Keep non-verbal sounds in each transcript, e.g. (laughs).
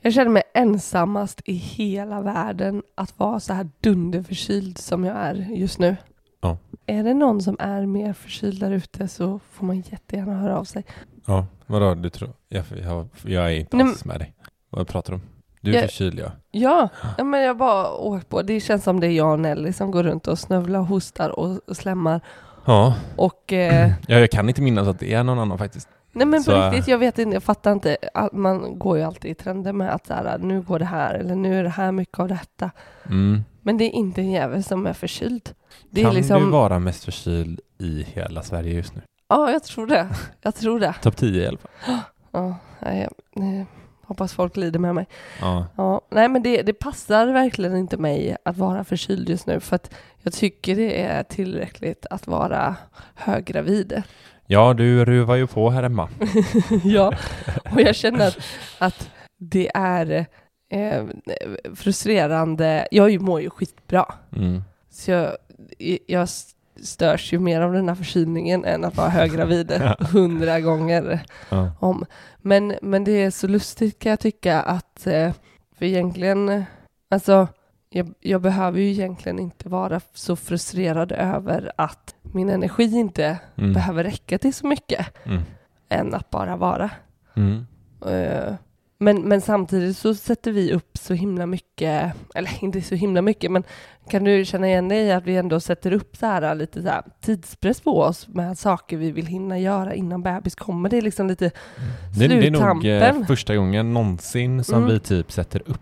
Jag känner mig ensammast i hela världen att vara så här dunderförkyld som jag är just nu. Ja. Är det någon som är mer förkyld där ute så får man jättegärna höra av sig. Ja, vadå du tror? Jag, jag, jag är inte alls med dig. Vad pratar du om? Du är Jag- förkyld ja. Ja, ja, men jag bara åkt på. Det känns som det är jag och Nelly som går runt och snövlar hostar och, och slämmar. Ja, Och eh, (clears throat) ja, jag kan inte minnas att det är någon annan faktiskt. Nej men på Så- riktigt, jag vet inte, jag fattar inte. Man går ju alltid i trender med att så här, nu går det här eller nu är det här mycket av detta. Mm. Men det är inte en jävel som är förkyld. Det kan är liksom, du vara mest förkyld i hela Sverige just nu? ja jag tror det. Jag tror det. Topp 10 i alla fall. (gasps) Ja, jag, eh, hoppas folk lider med mig. Ja. Ja, nej men det, det passar verkligen inte mig att vara förkyld just nu för att jag tycker det är tillräckligt att vara höggravid. Ja, du ruvar ju på här hemma. (laughs) ja, och jag känner att, det är eh, frustrerande. Jag mår ju skitbra. Mm. Så jag, jag störs ju mer av den här förkylningen än att vara höggravid (laughs) hundra gånger Ja. om. Men, men det är så lustigt kan jag tycka att, eh, för egentligen, alltså jag, jag behöver ju egentligen inte vara så frustrerad över att min energi inte Mm. behöver räcka till så mycket Mm. än att bara vara. Mm. Eh, Men, men samtidigt så sätter vi upp så himla mycket, eller (laughs) inte så himla mycket, men kan du känna igen dig i att vi ändå sätter upp så här lite så här tidspress på oss med saker vi vill hinna göra innan bebis kommer? Det är liksom lite Det, det är nog sluttampen. eh, första gången någonsin som Mm. vi typ sätter upp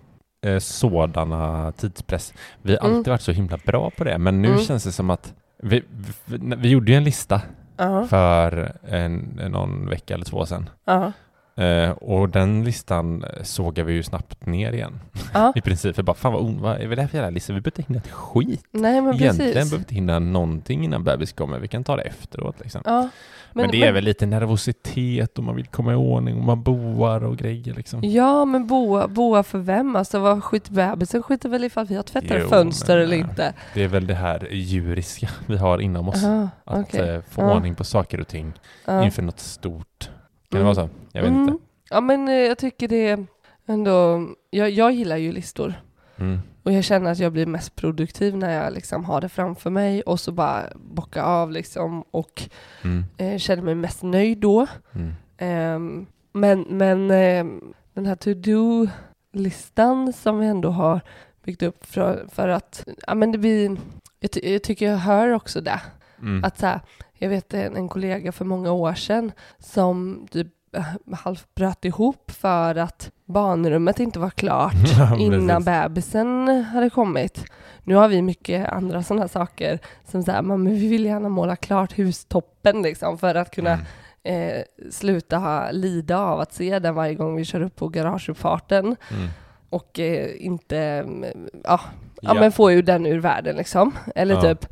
eh, sådana tidspress. Vi har Mm. alltid varit så himla bra på det, men nu Mm. känns det som att vi, vi, vi gjorde ju en lista Ja, för en, någon vecka eller två sedan. ja, Eh, och den listan sågar vi ju snabbt ner igen. ja. (laughs) I princip. För bara, fan vad, on- vad är det här för jävla lista? Vi behöver inte hinna ett skit. Nej, men Egentligen precis. behöver vi inte hinna någonting innan bebis kommer. Vi kan ta det efteråt liksom. Ja, Men, det är väl lite nervositet och man vill komma i ordning och man boar och grejer liksom. Ja, men boa, boa för vem? Alltså vad skiter bebisen skiter väl ifall vi har tvättat Jo, fönster men, eller ja. inte? Det är väl det här djuriska (laughs) vi har inom oss. Aha, Att okej. eh, få Ja. ordning på saker och ting Ja. inför något stort. Kan Mm. det vara så? Jag vet Mm. inte. Ja, men eh, jag tycker det ändå... Jag, jag gillar ju listor. Mm. Och jag känner att jag blir mest produktiv när jag liksom har det framför mig och så bara bocka av liksom och Mm. eh, känner mig mest nöjd då. Mm. Ehm, men men ehm, den här to-do-listan som vi ändå har byggt upp för, för att, ja men det blir, jag, ty- jag tycker jag hör också det. Mm. Att så här, jag vet en, kollega för många år sedan som typ eh, halvt bröt ihop för att barnrummet inte var klart (laughs) innan bebisen hade kommit. Nu har vi mycket andra sådana saker som så här, men vi vill gärna måla klart hustoppen liksom för att kunna Mm. eh, sluta ha, lida av att se den varje gång vi kör upp på garageuppfarten Mm. och eh, inte, mm, ja, ja, Ja. men få ju den ur världen liksom. Eller Ja. typ,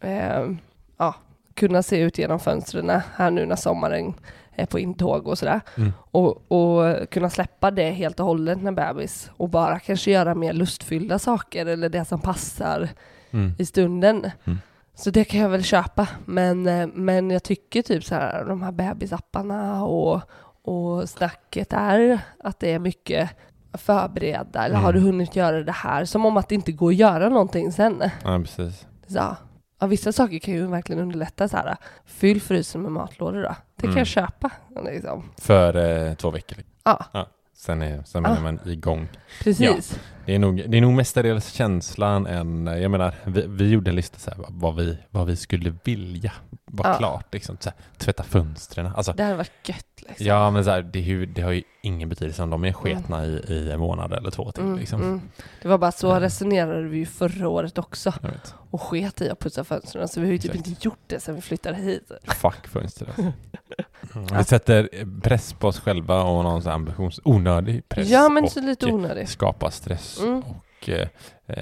eh, ja, kunna se ut genom fönstren här nu när sommaren är på intåg och sådär. Mm. Och, och kunna släppa det helt och hållet med bebis och bara kanske göra mer lustfyllda saker eller det som passar Mm. i stunden. Mm. Så det kan jag väl köpa. Men, eh, men jag tycker typ så här, de här bebisapparna och, och snacket är att det är mycket förbereda, eller har Mm. du hunnit göra det här? Som om att det inte går att göra någonting sen. Ja, precis. Så, ja, vissa saker kan ju verkligen underlätta så här. Fyll frysen med matlådor då. Det kan Mm. jag köpa. Liksom. För eh, två veckor. Ja, Sen är, sen Ah. är man igång. precis. Det är nog, det är nog mestadels känslan än, jag menar, vi, vi gjorde en lista så här, vad, vi, vad vi skulle vilja vara Ja. klart. Liksom, så här, tvätta fönstren. Alltså, Det hade varit gött liksom. ja, men så här, det, det har ju ingen betydelse om de är sketna i, i en månad eller två till. Mm, Liksom. mm. Det var bara så Mm. resonerade vi ju förra året också. Och sket i att putsa fönstren. Så vi har ju typ Exakt. inte gjort det sedan vi flyttade hit. Fuck fönster alltså. (laughs) Mm, Vi sätter press på oss själva och någon ambitions... Onödig press. Ja men så lite onödigt. skapar stress Mm. och eh,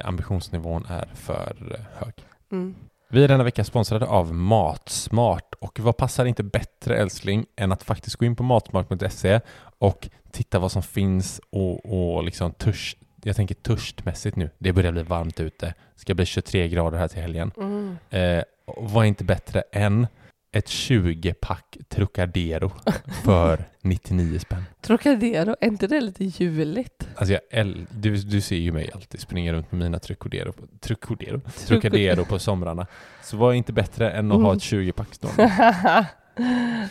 ambitionsnivån är för eh, hög. Mm. Vi är denna vecka sponsrade av Matsmart och vad passar inte bättre älskling än att faktiskt gå in på matsmart.se och titta vad som finns och, och liksom törst, jag tänker törstmässigt nu. Det börjar bli varmt ute. Det ska bli 23 grader här till helgen. Mm. Eh, vad är inte bättre än ett 20-pack Trocadero för (laughs) 99 spänn. Trocadero, är inte det lite juligt? Alltså jag du, du ser ju mig alltid springa runt med mina Trocadero, på- Trocadero, Trocadero på somrarna. Så vad är inte bättre än att ha Mm. ett 20-pack stående?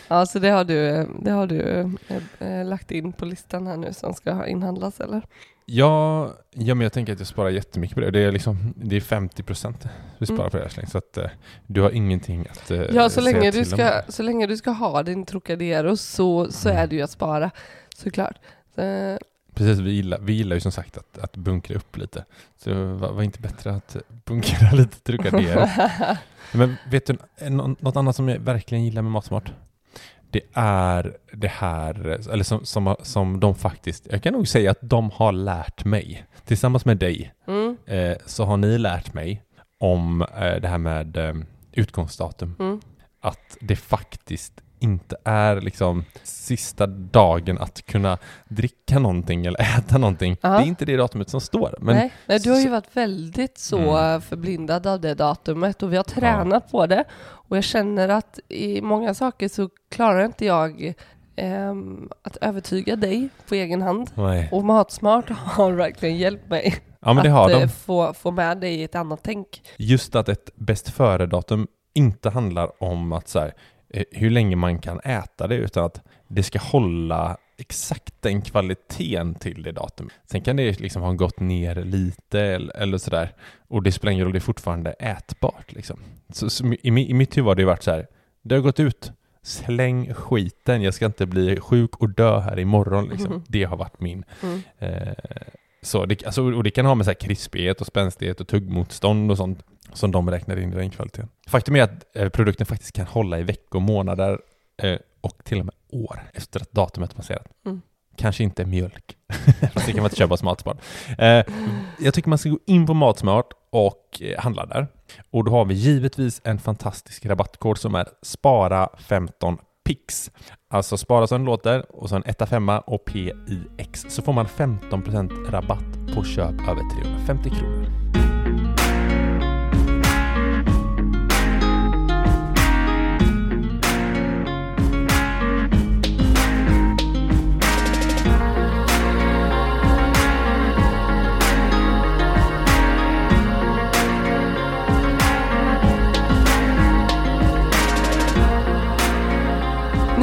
ja, så det har du, det har du eh, eh, lagt in på listan här nu som ska inhandlas eller? Ja, ja, men jag tänker att jag sparar jättemycket på det. Det är, liksom, det är 50 procent vi sparar Mm. på det här så att eh, du har ingenting att eh, Ja, så länge, du till om. ska, så länge du ska ha din Trocadero så, så Mm. är det ju att spara, såklart. Så, Precis, vi gillar, vi gillar ju som sagt att, att bunkra upp lite. Så vad var inte bättre att bunkra (laughs) lite Trocadero? (laughs) Men vet du, nå- något annat som jag verkligen gillar med Matsmart? Det är det här, eller som, som, som de faktiskt, jag kan nog säga att de har lärt mig. Tillsammans med dig mm, eh, så har ni lärt mig om eh, det här med eh, utgångsdatum. mm. Att det faktiskt inte är liksom sista dagen att kunna dricka någonting eller (laughs) äta någonting. Ja. Det är inte det datumet som står. Men nej, nej, du har ju varit väldigt så Mm. förblindad av det datumet och vi har tränat på det. Och jag känner att i många saker så klarar inte jag ehm, att övertyga dig på egen hand. Nej. Och Matsmart har verkligen hjälpt mig Ja att eh, få, få med dig i ett annat tänk. Just att ett bäst före-datum inte handlar om att så här, hur länge man kan äta det utan att det ska hålla exakt den kvaliteten till det datumet. Sen kan det liksom ha gått ner lite eller, eller sådär och det spelar ingen roll, det är fortfarande ätbart liksom. Så, så i, i mitt huvud har det varit så här, det har gått ut, släng skiten, jag ska inte bli sjuk och dö här imorgon liksom. Mhm. (laughs) Det har varit min Mm. Eh, så det, alltså, och det kan ha med så här krispighet och spänstighet och tuggmotstånd och sånt som de räknar in i den kvaliteten. Faktum är att eh, produkten faktiskt kan hålla i veckor, månader eh, och till och med år efter att datumet passerat. Mm. Kanske inte mjölk. (laughs) Fast det kan man inte köpa hos Matsmart. Eh, jag tycker man ska gå in på Matsmart och handla där. Och då har vi givetvis en fantastisk rabattkod som är SPARA15 PIX. Alltså spara som det låter och så en 1 5 och PIX så får man 15% rabatt på köp över 350 kronor.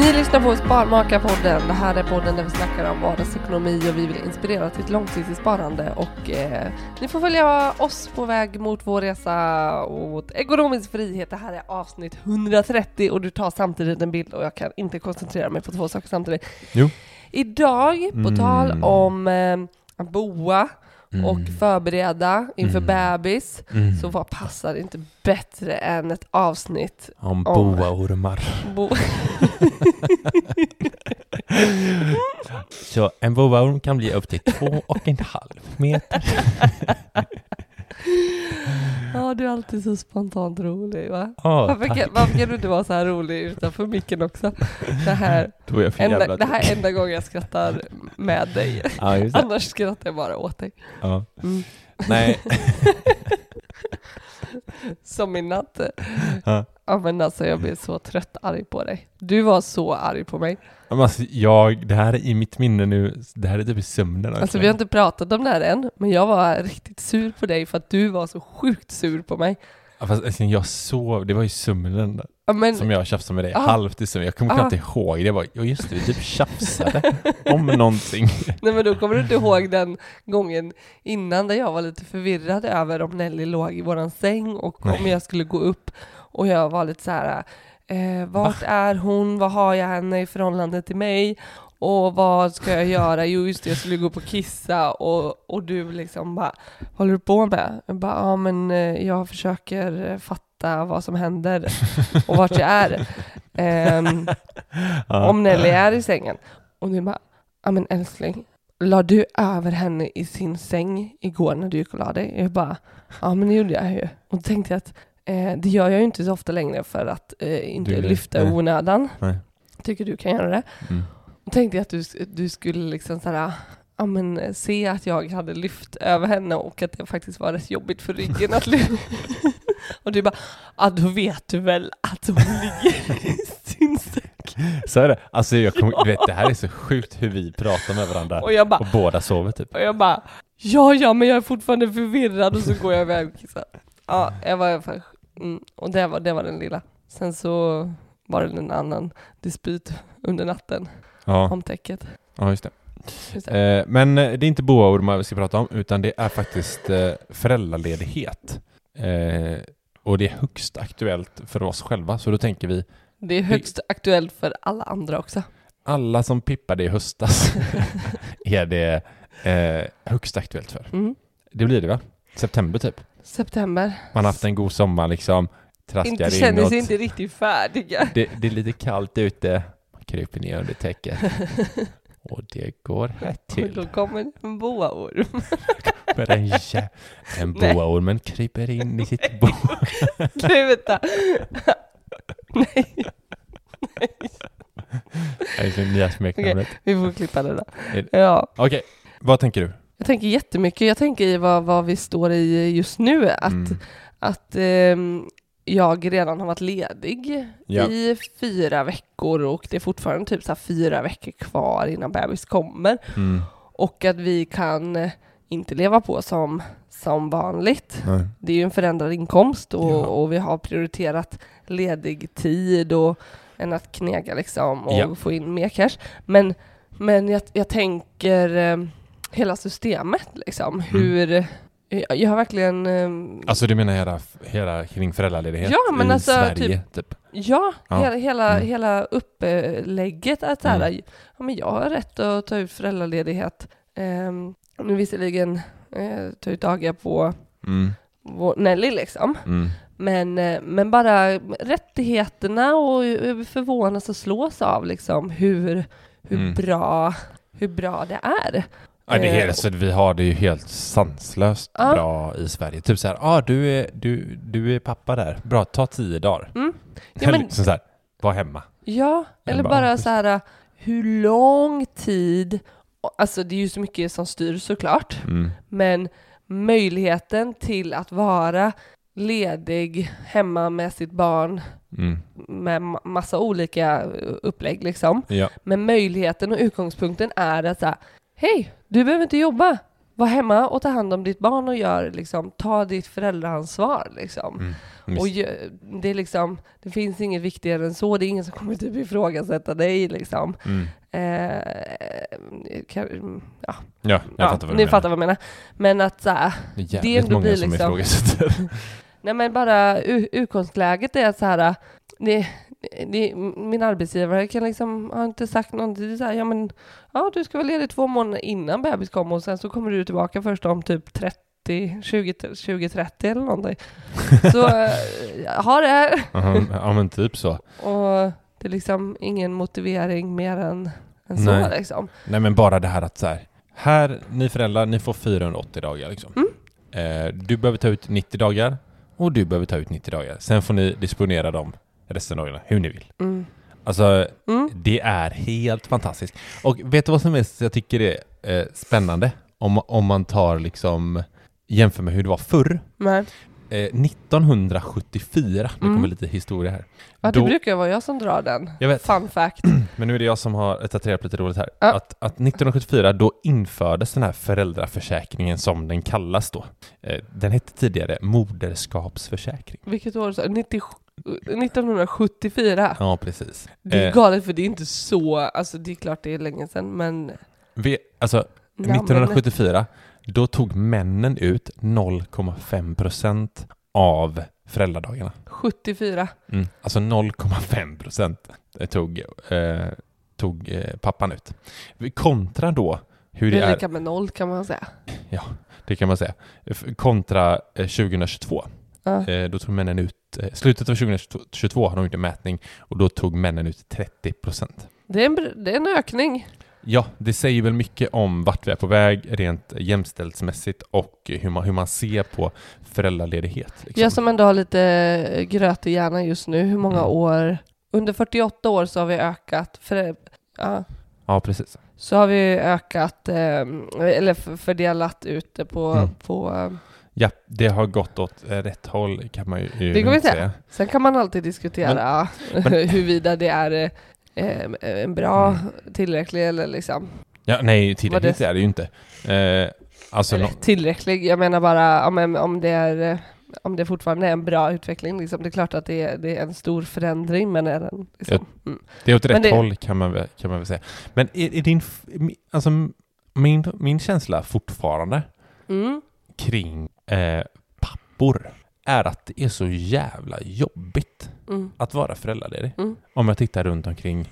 Ni lyssnar på Sparmakarpodden. Det här är podden där vi snackar om vardagsekonomi och vi vill inspirera till ett långsiktigt sparande. Och eh, ni får följa oss på väg mot vår resa mot ekonomisk frihet. Det här är avsnitt 130 och du tar samtidigt en bild och jag kan inte koncentrera mig på två saker samtidigt. Jo. Idag, på Mm. tal om eh, att och Mm. förbereda inför Mm. bebis, Mm. så vad passar inte bättre än ett avsnitt Om om- boaormar. bo- (laughs) Så en boaorm kan bli upp till två och en halv meter. (laughs) Ja, du är alltid så spontant rolig va? Ja, Varför kan, varför kan du inte vara så här rolig utanför micken också? Det här, (laughs) Då är enda, det här enda gången jag skrattar med dig. (laughs) Ja. Annars skrattar jag bara åt dig. Ja. Mm. Nej, (laughs) Som i natt. Ja. Ja men alltså jag blev så trött arg på dig. Du var så arg på mig. Alltså, jag, det här är i mitt minne nu, det här är typ i sömnen. Alltså vi har inte pratat om det här än, men jag var riktigt sur på dig för att du var så sjukt sur på mig. Ja, Fast alltså, jag sov, det var ju sömnen Ja, men, som jag tjafsade med dig, Ah. halvt i sömnen. Jag kommer Ah. knappt ihåg det. Jag bara, ja just det, vi typ tjafsade (laughs) om någonting. nej men då kommer du inte ihåg den gången innan där jag var lite förvirrad över om Nelly låg i våran säng och om Nej. jag skulle gå upp och jag var lite så här. Eh, vart är hon? Vad har jag henne i förhållande till mig? Och vad ska jag göra? Jo just det, jag skulle gå och kissa och, och du liksom bara, vad håller du på med? Jag bara, ja men eh, jag försöker eh, fatta vad som händer och vart jag är. (laughs) Ja. om Nelly är i sängen. Och du bara, ja men älskling, la du över henne i sin säng igår när du gick och la dig? Jag bara, ja men det gjorde jag ju. Och då tänkte jag att eh, det gör jag ju inte så ofta längre för att eh, inte Du- lyfta nej. onödan. Nej. Tycker du kan göra det. Mm. Och tänkte jag att du, du skulle liksom såhär, ja men eh, se att jag hade lyft över henne och att det faktiskt var rätt jobbigt för ryggen att lyfta. (laughs) och du bara, ja då vet du väl att hon ligger i sin säng. Så är det. Alltså jag kommer, (laughs) du vet, det här är så sjukt hur vi pratar med varandra Och jag bara, och båda sover typ. Och jag bara, ja ja men jag är fortfarande förvirrad och så går jag iväg och kissar. Ja, jag var i alla fall, mm, och det var, det var den lilla. Sen så var det en annan dispyt under natten Ja, om täcket. ja just det. Just det. Eh, men eh, det är inte boaormar vi ska prata om, utan det är faktiskt eh, föräldraledighet. Eh, och det är högst aktuellt för oss själva, så då tänker vi Det är högst aktuellt för alla andra också. alla som pippade i höstas (laughs) är det eh, högst aktuellt för. Mm. Det blir det va? September typ. September. Man har haft en god sommar liksom, traskar Inte känner inåt. sig inte riktigt färdiga. Det, det är lite kallt ute, man kryper ner under täcket. (laughs) Och det går Och till. då kommer en boaorm. (laughs) Men en, jä- en Nej. boaormen kryper in i sitt bo. (laughs) Sluta! Nej, Det är det nya smeknamnet. vi får klippa det där. Är- Ja. Okej, vad tänker du? Jag tänker jättemycket. Jag tänker i vad, vad vi står i just nu. Att, Mm. att ehm, jag redan har varit ledig Ja. i fyra veckor och det är fortfarande typ så här fyra veckor kvar innan bebis kommer. Mm. Och att vi kan eh, inte leva på som, som vanligt. Nej. Det är ju en förändrad inkomst och, Ja. och vi har prioriterat ledig tid och än att knega liksom och Ja. få in mer cash. Men, men jag, jag tänker eh, hela systemet liksom. Hur, jag, jag har verkligen, eh, Mm. Alltså du menar hela, hela kring föräldraledighet Ja, men i alltså, Sverige typ? ja, Ja. hela, hela, Mm. hela upplägget att så här, Mm. ja, men jag har rätt att ta ut föräldraledighet. Um, nu visserligen eh, ta ut dagar på Mm. vår Nelly liksom. Mm. Men, eh, men bara rättigheterna och eh, förvånas och slås av liksom hur, hur, Mm. bra, hur bra det är. Ja, det är Eh, helt, så vi har det ju helt sanslöst Ja. bra i Sverige. Typ så här, ah, du, är, du, du är pappa där. Bra, ta tio dagar. Mm. Ja, (laughs) men- liksom så här, var hemma. Ja, eller bara, bara ja, så här hur lång tid, alltså det är ju så mycket som styr såklart, Mm. men möjligheten till att vara ledig hemma med sitt barn Mm. med ma- massa olika eh, upplägg liksom. Ja. Men möjligheten och utgångspunkten är att säga, hej, du behöver inte jobba. Var hemma och ta hand om ditt barn och gör liksom, ta ditt föräldraansvar liksom. Mm. Och det är liksom, det finns inget viktigare än så. Det är ingen som kommer typ ifrågasätta dig liksom. Mm. Eh, kan, ja, Ja, jag ja, fattar vad du ni menar. fattar vad jag menar. Men att så här, Det är det ändå många blir som liksom- ifrågasätter. nej men bara utgångsläget är att så här, det, det, min arbetsgivare kan liksom, har inte sagt någonting, så här, ja men, ja du ska vara ledig två månader innan bebis kommer och sen så kommer du tillbaka först om typ 30, 20, 20 30 eller någonting. (laughs) Så, eh, ha det här. Ja, ja men typ så. Och det är liksom ingen motivering mer än, än så Nej. liksom. Nej men bara det här att så här, här, ni föräldrar, ni får 480 dagar liksom. Mm. Eh, du behöver ta ut 90 dagar och du behöver ta ut 90 dagar. Sen får ni disponera dem resten av dagarna hur ni vill. Mm. Alltså, Mm. det är helt fantastiskt. Och vet du vad som är, jag tycker är eh, spännande? Om, om man tar liksom, jämför med hur det var förr. Men, Eh, 1974, nu Mm. kommer lite historia här. ja, det Då- brukar vara jag som drar den. Jag vet. Fun fact. (clears throat) Men nu är det jag som har på lite roligt här. Ja. Att, att 1974 då infördes den här föräldraförsäkringen som den kallas då. Eh, Den hette tidigare moderskapsförsäkring. Vilket år sa du? 90 1974? Ja, precis. Det är Eh, galet för det är inte så, alltså det är klart det är länge sedan men... vi, alltså, Ja, men- 1974, då tog männen ut 0,5 procent av föräldradagarna. 74. Mm. Alltså 0,5 procent tog, eh, tog eh, pappan ut. Kontra då hur Det det är lika med noll kan man säga. det kan man säga, kontra eh, 2022. Ja. Eh, då tog männen ut, eh, slutet av 2022 har de gjort en mätning och då tog männen ut 30 procent. Det, är en, br- det är en ökning. Ja, det säger väl mycket om vart vi är på väg rent jämställdhetsmässigt och hur man, hur man ser på föräldraledighet. Liksom. Jag som ändå har lite gröt i hjärnan just nu, hur många Mm. år? Under 48 år så har vi ökat, för, ja, Ja, precis. så har vi ökat, eh, eller fördelat ut det på, Mm. på eh, Ja, det har gått åt eh, rätt håll kan man ju Det går inte. säga. Sen kan man alltid diskutera men- (laughs) huruvida det är eh, en bra, tillräcklig eller liksom, Ja, nej, tillräckligt det- är det ju inte. Eh, alltså, eller tillräcklig. Jag menar bara om, om det är eh, om det fortfarande är en bra utveckling, liksom. det är klart att det är, det är en stor förändring, men är den liksom, mm. det är åt rätt det- håll kan man, väl, kan man väl säga. Men är, är din, alltså min, min känsla fortfarande Mm. kring eh, pappor är att det är så jävla jobbigt Mm. att vara föräldraledig. Mm. Om jag tittar runt omkring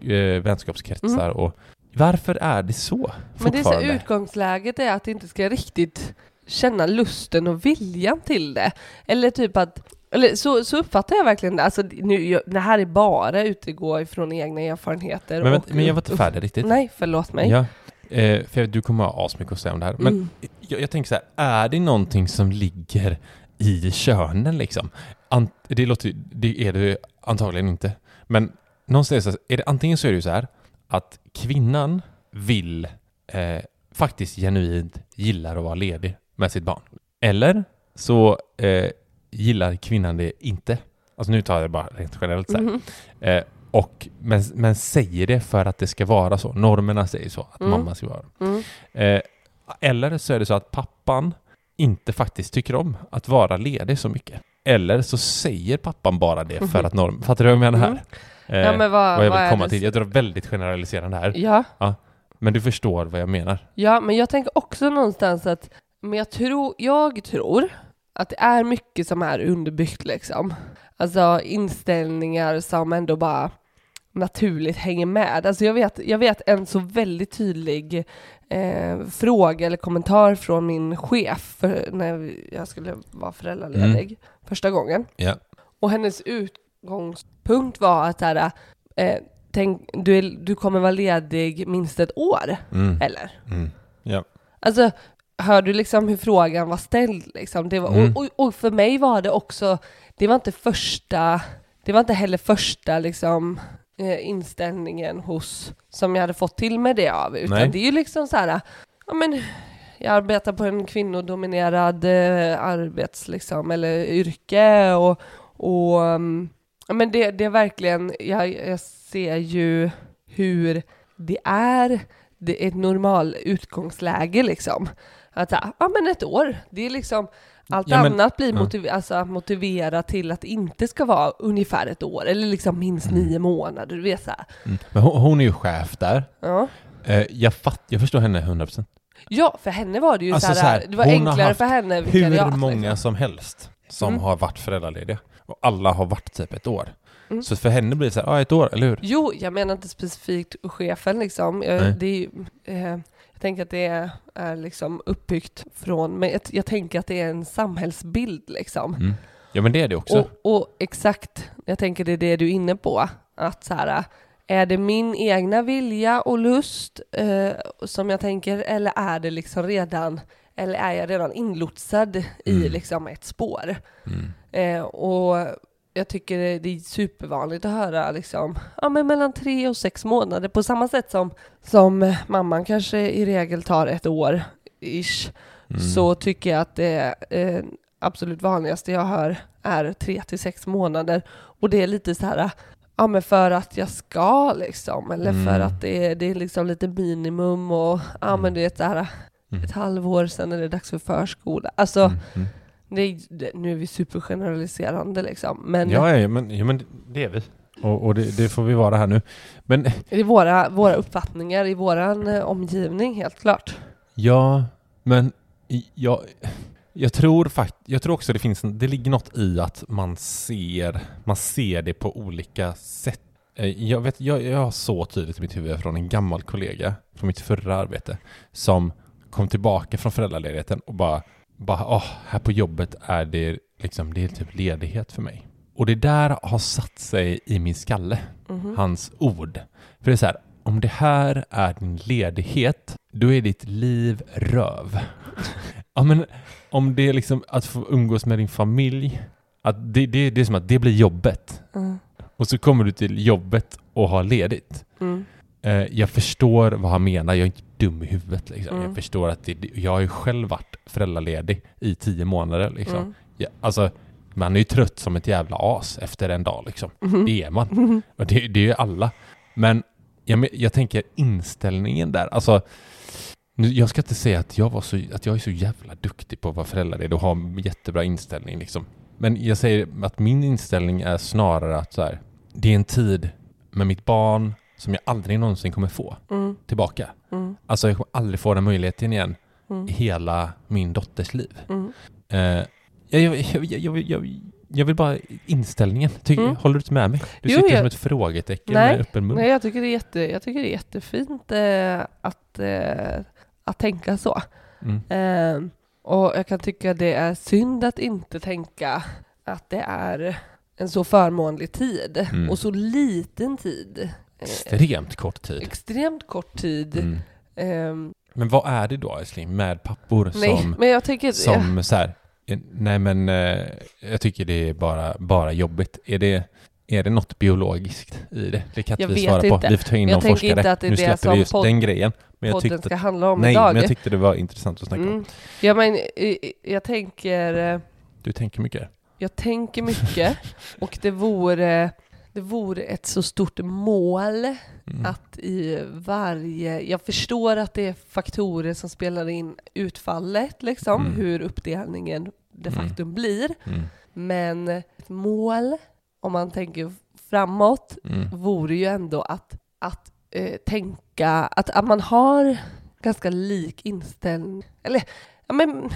eh, vänskapskretsar och varför är det så Mm. Men det är så utgångsläget är att inte ska riktigt känna lusten och viljan till det. Eller typ att, eller så, så uppfattar jag verkligen det. Alltså, nu, jag, det här är bara utgå ifrån egna erfarenheter. men, och, men jag var inte färdig riktigt. Nej, förlåt mig. Ja, eh, för du kommer ha asmycket att säga om det här. Men Mm. Jag, jag tänker så här, är det någonting som ligger i könen liksom? Ant, det låter det är det antagligen inte. Men någonstans är det antingen så är det ju så här att kvinnan vill eh, faktiskt genuint gillar att vara ledig med sitt barn. Eller så eh, gillar kvinnan det inte. Alltså nu tar jag det bara rent generellt så här. Mhm. Eh, och, men, men säger det för att det ska vara så. Normerna säger så, att Mm. mamma ska vara. Mm. Eh, eller så är det så att pappan inte faktiskt tycker om att vara ledig så mycket. Eller så säger pappan bara det för att norm... Fattar du vad jag menar här? Mm. Eh, Ja, men vad, vad jag vill komma det? till. Jag drar väldigt generaliserande här. Ja, Men du förstår vad jag menar. ja, men jag tänker också någonstans att, men jag tror, jag tror att det är mycket som är underbyggt liksom. Alltså inställningar som ändå bara naturligt hänger med. Alltså jag vet, jag vet en så väldigt tydlig eh, fråga eller kommentar från min chef för när jag skulle vara föräldraledig första gången. Ja. Och hennes utgångspunkt var att här, eh, tänk, du, är, du kommer vara ledig minst ett år, Mm. eller? Mm. Ja. Alltså, hör du liksom hur frågan var ställd? Liksom? Det var, Mm. och, och, och för mig var det också, det var inte första, det var inte heller första liksom eh, inställningen hos, som jag hade fått till mig det av, utan Nej. det är ju liksom så här, ja men jag arbetar på en kvinnodominerad eh, arbets, liksom, eller yrke och, och um, ja, men det, det är verkligen, jag, jag ser ju hur det är, det är ett normal utgångsläge liksom. Att ja men ett år, det är liksom allt Ja, men- annat blir ja. motiv- alltså, motiverat till att det inte ska vara ungefär ett år, eller liksom minst Mm. nio månader, du vet så. Mm. Men hon, hon är ju chef där. Ja. Eh, jag, fatt, jag förstår henne 100%. ja, för henne var det ju Alltså så, här, det var enklare för henne Hur vikariat, många liksom. som helst som Mm. har varit föräldralediga. Och alla har varit typ ett år. Mm. Så för henne blir det så här, ja ett år, eller hur? Jo, jag menar inte specifikt chefen liksom. Jag, Nej. det är, ju, eh, jag tänker att det är, är liksom uppbyggt från, men jag, jag tänker att det är en samhällsbild liksom. Mm. Ja men det är det också. Och, och exakt, jag tänker det är det du är inne på. Att så här, är det min egna vilja och lust eh, som jag tänker, eller är det liksom redan eller är jag redan inlotsad i Mm. liksom ett spår? Mm. Eh, och jag tycker det är supervanligt att höra liksom, ja, men mellan tre och sex månader på samma sätt som, som mamman kanske i regel tar ett år ish Mm. så tycker jag att det eh, absolut vanligaste jag hör är tre till sex månader och det är lite så här Ja men för att jag ska liksom, eller för Mm. att det är, det är liksom lite minimum och ja men det är så här Mm. ett halvår sen är det dags för förskola. Alltså Mm. Det, det, nu är vi supergeneraliserande liksom, men Ja, ja, men, ja, men det är vi. Och, och det, det får vi vara här nu. Men det är våra, våra uppfattningar i våran eh, omgivning helt klart. ja, men jag, jag tror fakt, jag tror också det finns en, det ligger något i att man ser, man ser det på olika sätt. Eh, Jag, vet, jag, jag har så tydligt i mitt huvud från en gammal kollega från mitt förra arbete som kom tillbaka från föräldraledigheten och bara, bara åh, här på jobbet är det liksom, det är typ ledighet för mig. Och det där har satt sig i min skalle, Mhm. hans ord. För det är så här, om det här är din ledighet, då är ditt liv röv. (laughs) ja men om det är liksom att få umgås med din familj, att det, det, det är som att det blir jobbet. Mm. Och så kommer du till jobbet och har ledigt. Mm. Eh, jag förstår vad han menar, jag är inte dum i huvudet. Liksom. Mm. Jag förstår att det, jag har ju själv varit föräldraledig i tio månader. Liksom. Mm. Ja, alltså, man är ju trött som ett jävla as efter en dag. Liksom. Mhm. Det är man. Och det, det är ju alla. Men jag, jag tänker inställningen där. Alltså, nu, jag ska inte säga att jag, var så, att jag är så jävla duktig på att vara föräldraledig och ha en jättebra inställning. Liksom. Men jag säger att min inställning är snarare att så här, det är en tid med mitt barn som jag aldrig någonsin kommer få Mm. tillbaka. Mm. Alltså jag kommer aldrig få den möjligheten igen Mm. i hela min dotters liv. Mm. Eh, jag, jag, jag, jag, vill bara inställningen. Ty, Mm. Håller du inte med mig? Du Jo, sitter som ett frågetecken Nej, med öppen mun. Nej, jag tycker det är, jätte, jag tycker det är jättefint eh, att, eh, att tänka så. Mm. Eh, och jag kan tycka det är synd att inte tänka att det är en så förmånlig tid Mm. och så liten tid. Extremt kort tid. extremt kort tid. Mm. Ehm, Men vad är det då älskling med pappor nej, som, men jag tänker... som så här, eh, nej men eh, jag tycker det är bara, bara jobbigt. Är det, är det något biologiskt i det? Det kan Jag vi svara inte. på. Vi får ta in Jag någon forskare. inte att det är nu det släpper som vi just podd- den grejen. Men jag tyckte, ska handla om nej, idag. men jag tyckte det var intressant att snacka om. mm. Ja, men eh, jag tänker... Du tänker mycket. Jag tänker mycket (laughs) och det vore, det vore ett så stort mål Mm. att i varje... Jag förstår att det är faktorer som spelar in utfallet, liksom, Mm. hur uppdelningen de Mm. facto blir. Mm. Men ett mål, om man tänker framåt, Mm. vore ju ändå att, att eh, tänka att, att man har ganska lik inställning. Eller, ja men...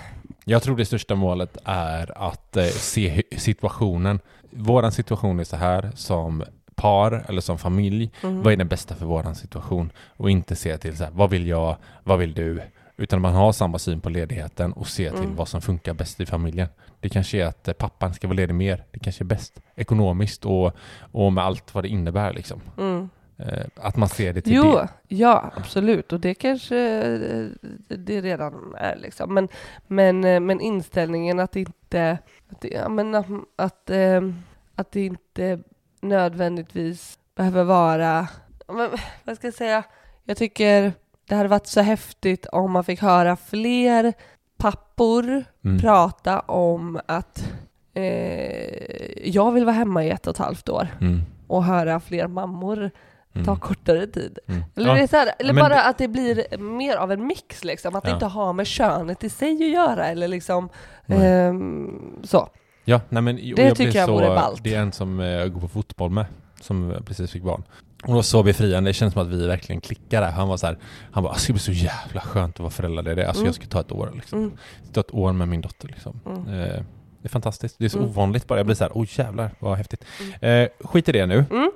Jag tror det största målet är att eh, se situationen. Våran situation är så här som par eller som familj. mm. Vad är den bästa för våran situation? Och inte se till så här, vad vill jag, vad vill du? Utan man har samma syn på ledigheten och se till Mm. vad som funkar bäst i familjen. Det kanske är att eh, pappan ska vara ledig mer. Det kanske är bäst ekonomiskt och, och med allt vad det innebär liksom. Mm. Eh, att man ser det till Jo, det. ja absolut och det kanske eh, det redan är liksom. Men, men, men inställningen att inte, att, det, ja, men, att, att, eh, att det inte nödvändigtvis behöver vara, men, vad ska jag säga, jag tycker det hade varit så häftigt om man fick höra fler pappor Mm. prata om att eh, jag vill vara hemma i ett och ett halvt år Mm. och höra fler mammor Mm. ta kortare tid. Mm. Eller, Ja. det är så här, eller men bara det- att det blir mer av en mix, liksom. att det Ja. inte har med könet i sig att göra. Eller liksom, ehm, så. Ja, nej men Det jag tycker jag så, vore ballt. Det är en som eh, jag går på fotboll med, som eh, precis fick barn. Det var så befriande, det känns som att vi verkligen klickar där. Han var så här, han bara, "Det ska bli så jävla skönt att vara föräldraledig. Alltså Mm. jag ska ta ett år liksom. Mm. Ta ett år med min dotter liksom. Mm. Eh, det är fantastiskt, det är så Mm. ovanligt bara. Jag blir så här, oj jävlar vad häftigt. Eh, skit i det nu. Mm.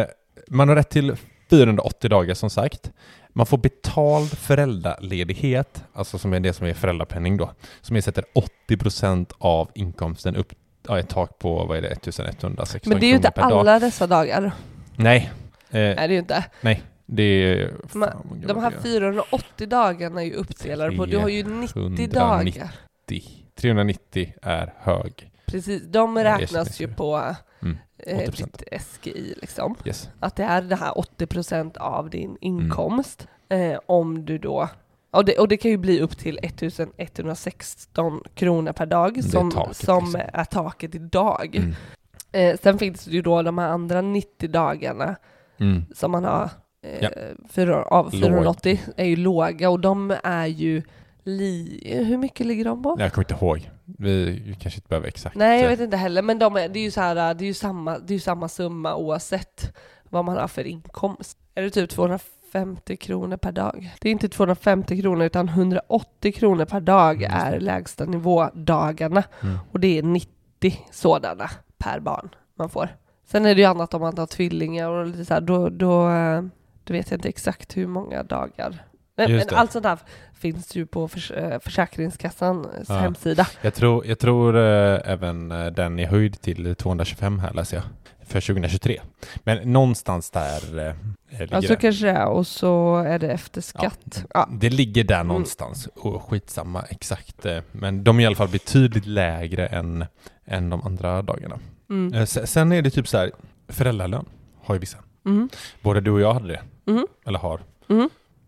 Eh, man har rätt till 480 dagar som sagt. Man får betald föräldraledighet, alltså som är det som är föräldrapenning då, som ersätter 80% av inkomsten upp ja, ett tak på, vad är det, 1116 Men det är ju inte per dag. alla dessa dagar. Nej. Eh, Nej, det är ju inte. nej. Det är... Fan, Men vad De här det är. 480 dagarna är ju uppdelade på, du har ju 90 390. dagar. 390 är hög. Precis, de räknas ju på. Eh, 80%. ditt SGI liksom. Yes. Att det är det här 80% av din inkomst. Eh, om du då, och det, och det kan ju bli upp till 1116 kronor per dag som, taket, som liksom. är taket idag. Mm. Eh, sen finns det ju då de här andra 90 dagarna Mm. som man har eh, Ja. fyra, av Låg. 480 är ju låga och de är ju li, hur mycket ligger de på? Jag kommer inte ihåg. Vi, vi kanske inte behöver exakt. Nej, jag eh, vet inte heller, men de är, det är ju så här, det är ju samma, det är samma summa oavsett vad man har för inkomst. Är det typ 250 kronor per dag? Det är inte 250 kronor utan 180 kronor per dag Mm, är lägsta nivådagarna Mm. och det är 90 sådana per barn man får. Sen är det ju annat om man har tvillingar och lite så här, då, då, eh, då vet jag inte exakt hur många dagar. Men, men allt sånt här finns ju på förs eh, Försäkringskassans Ja. hemsida. Jag tror, jag tror eh, även eh, den är höjd till 225 här läser jag. För 2023. Men någonstans där eh, ligger Ja, så kanske det är. Och så är det efter skatt. Ja. Det ligger där någonstans. Och skitsamma exakt. eh, Men de är i alla fall betydligt lägre än, än de andra dagarna. Mm. Se- Sen är det typ så här, föräldralön har ju vissa. Mm. Både du och jag hade det. Mm. Eller har.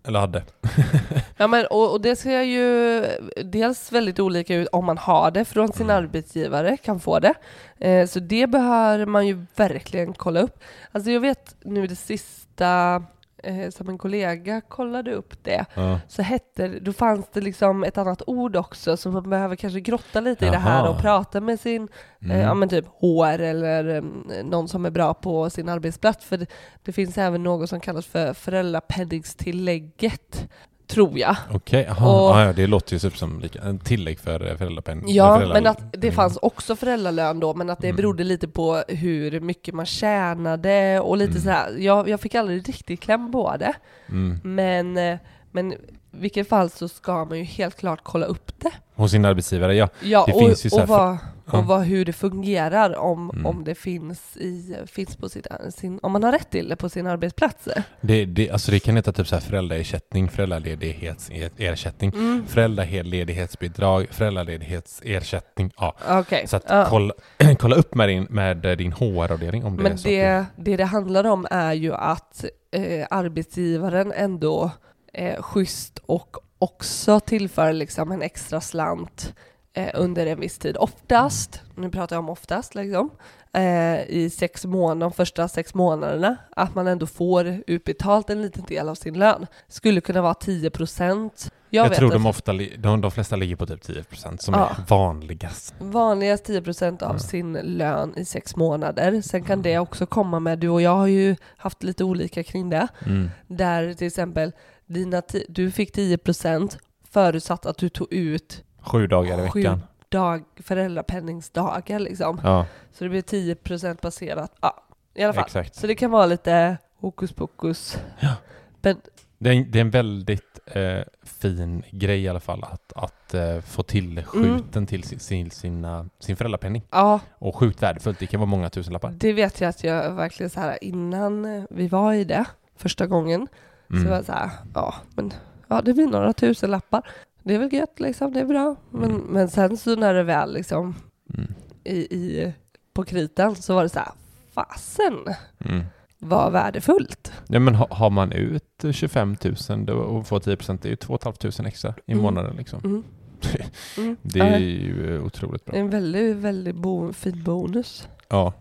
Eller hade. (laughs) Ja, men, och, och det ser ju dels väldigt olika ut om man har det från sin Mm. arbetsgivare, kan få det. Eh, så det behöver man ju verkligen kolla upp. Alltså jag vet nu det sista, eh, som en kollega kollade upp det, Ja. så hette då fanns det liksom ett annat ord också, så man behöver kanske grotta lite i det här Jaha. och prata med sin Mm. Eh, ja men typ HR eller mm, någon som är bra på sin arbetsplats. För det, det finns även något som kallas för föräldrapenningstillägget, tror jag. Okej, jaha. Och- Ja, det låter ju typ som lika, en tillägg för föräldrapenning. Ja, föräldra- men att det Mm. fanns också föräldralön då, men att det Mm. berodde lite på hur mycket man tjänade och lite Mm. sådär. Jag, jag fick aldrig riktigt kläm på det, Mm. men, eh, men vilket fall så ska man ju helt klart kolla upp det. Hos sin arbetsgivare, ja. Ja, Det och, finns ju så och, vad, ja. och vad, hur det fungerar om, Mm. om det finns, i, finns på sitt, sin, om man har rätt till det på sin arbetsplats. Det, det, alltså det kan heta typ så här föräldraersättning, föräldraledighetsersättning, Mm. föräldraledighetsbidrag, föräldraledighetsersättning. Ja. Okej. Så att Ja. kolla, (clears throat) kolla upp med din, med din HR-avdelning om det är Men så det, att det det handlar om är ju att eh, arbetsgivaren ändå är schysst och också tillför liksom en extra slant eh, under en viss tid. Oftast, nu pratar jag om oftast, liksom, eh, i sex månader, de första sex månaderna, att man ändå får utbetalt en liten del av sin lön. Skulle kunna vara 10 procent. jag, vet tror de, ofta, de, de flesta ligger på typ 10% som Ja. är vanligast. vanligast 10 procent av Ja. sin lön i sex månader. Sen kan det också komma med, du och jag har ju haft lite olika kring det. Mm. Där till exempel dina du fick 10% förutsatt att du tog ut Sju dagar i Sju. veckan. dag, föräldrapenningsdagar liksom. Ja, Så det blir 10% baserat. Ja, i alla fall. exakt. Så det kan vara lite hokus pokus. Ja. Men Det är, en- det är en väldigt eh, fin grej i alla fall att, att eh, få tillskjuten Mm. till sin, sin, sina, sin föräldrapenning. ja, Och sjukt värdefullt, det kan vara många tusenlappar. det vet jag att jag verkligen så här innan vi var i det första gången så Mm. var jag så här, ja men ja det blir några tusen lappar. Det är väl gött liksom, det är bra. Men, Mm. men sen så när det väl liksom Mm. i, i, på kritan så var det så här, fasen Mm. vad värdefullt. Ja, men ha, har man ut 25 000 då, och får 10 procent, det är ju 2 500 extra i Mm. månaden liksom. Mm. (laughs) Mm. Det är ju otroligt bra. en väldigt, väldigt bo, fin bonus. Ja.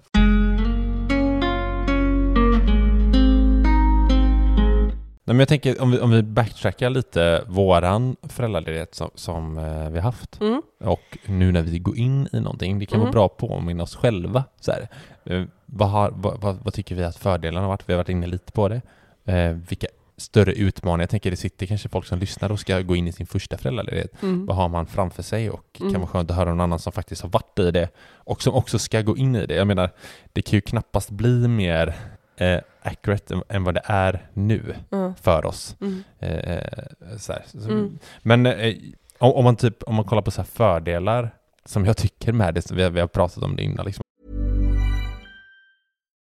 Nej, men jag tänker om vi, om vi backtrackar lite våran föräldraledighet som, som eh, vi har haft Mm. och nu när vi går in i någonting, det kan Mm. vara bra att påminna oss själva. Så här, eh, vad, har, vad, vad, vad tycker vi att fördelarna har varit? Vi har varit inne lite på det. Eh, vilka större utmaningar? Jag tänker det sitter kanske folk som lyssnar och ska gå in i sin första föräldraledighet. Mm. Vad har man framför sig och Mm. kan vara skönt att höra någon annan som faktiskt har varit i det och som också ska gå in i det. Jag menar, det kan ju knappast bli mer eh, accurate än, än vad det är nu Ja. för oss. Mm. Eh, så här. Så, Mm. Men eh, om, om man typ, om man kollar på så här fördelar som jag tycker med det, så vi har, vi har pratat om det innan liksom.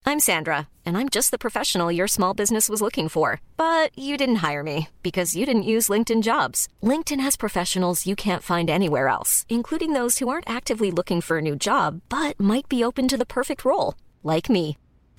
I'm Sandra, and I'm just the professional your small business was looking for. But you didn't hire me because you didn't use LinkedIn jobs. LinkedIn has professionals you can't find anywhere else, including those who aren't actively looking for a new job but might be open to the perfect role, like me.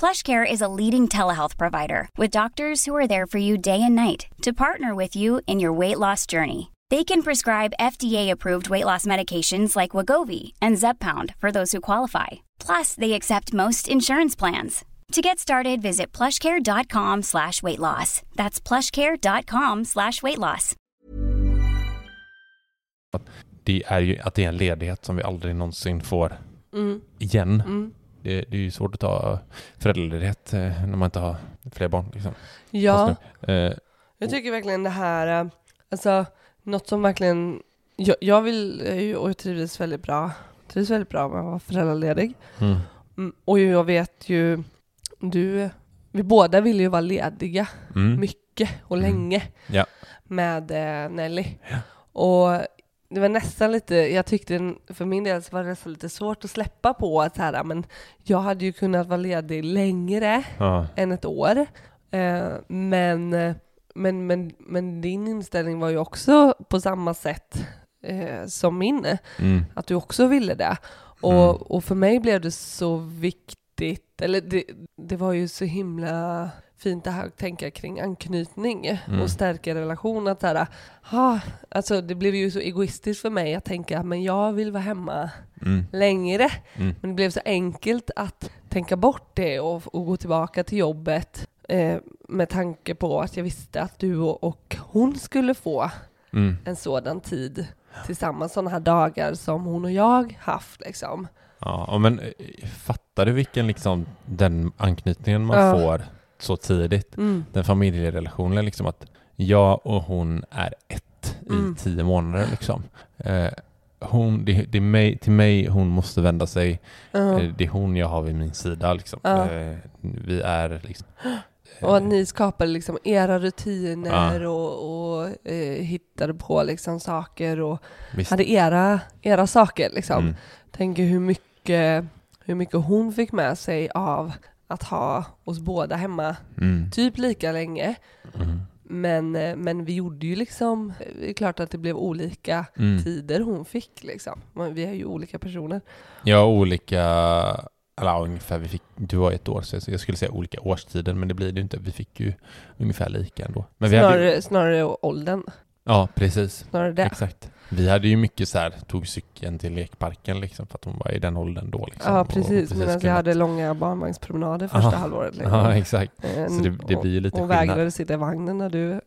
PlushCare is a leading telehealth provider with doctors who are there for you day and night to partner with you in your weight loss journey. They can prescribe FDA-approved weight loss medications like Wagovi and Zepbound for those who qualify. Plus, they accept most insurance plans. To get started, visit plushcare.com slash weight loss. That's plushcare.com slash weight loss. Det är ju att det är en ledighet som vi aldrig någonsin får Mm. igen. Mm. Det, det är ju svårt att ta föräldraledighet eh, när man inte har fler barn. Liksom. Ja, eh, jag tycker verkligen det här, eh, alltså något som verkligen, jag, jag vill, ju- och jag trivs väldigt bra, trivs väldigt bra med att vara föräldraledig. mm, Mm, och jag vet ju, du, vi båda vill ju vara lediga mm, mycket och Mm. länge Ja. med eh, Nelly. Ja. Och det var nästan lite, jag tyckte för min del så var det nästan lite svårt att släppa på att så här, men jag hade ju kunnat vara ledig längre ja, än ett år. Eh, men, men, men, men din inställning var ju också på samma sätt eh, som min, mm, att du också ville det. Och, Mm. och för mig blev det så viktigt, eller det, det var ju så himla fint det här att tänka kring anknytning Mm. och stärka relation. Att här, ah, alltså det blev ju så egoistiskt för mig att tänka men jag vill vara hemma mm, längre. mm, Men det blev så enkelt att tänka bort det och, och gå tillbaka till jobbet eh, med tanke på att jag visste att du och, och hon skulle få mm. en sådan tid tillsammans, sådana här dagar som hon och jag haft liksom. Ja, ja, men eh, fattar du vilken liksom den anknytningen man Ja. får så tidigt? Mm. Den familjerelationen liksom att jag och hon är ett Mm. i tio månader liksom. Eh, hon, det, det är mig, till mig hon måste vända sig. Eh, det är hon jag har vid min sida liksom. Eh, vi är liksom... Och att ni skapade liksom era rutiner och, och eh, hittade på liksom saker och Visst. hade era, era saker liksom. Mm. Tänker hur mycket, hur mycket hon fick med sig av att ha oss båda hemma Mm. typ lika länge. Mm. Men, eh, men vi gjorde ju liksom, det är klart att det blev olika Mm. tider hon fick liksom. Vi är ju olika personer. Ja, olika... Eller ungefär, vi fick, du var ett år, så jag skulle säga olika årstider, men det blir det ju inte. Vi fick ju ungefär lika ändå. Men vi snarare, hade, ju- snarare åldern, ja, precis. snarare det. Exakt. Vi hade ju mycket så här, tog cykeln till lekparken liksom för att hon var i den åldern då. Liksom, Ja och precis, medan jag hade långa barnvagnspromenader första Aha. halvåret. Liksom. Ja, exakt. Eh, Så det, det blir ju lite skillnad. vägrade sitta i vagnen när du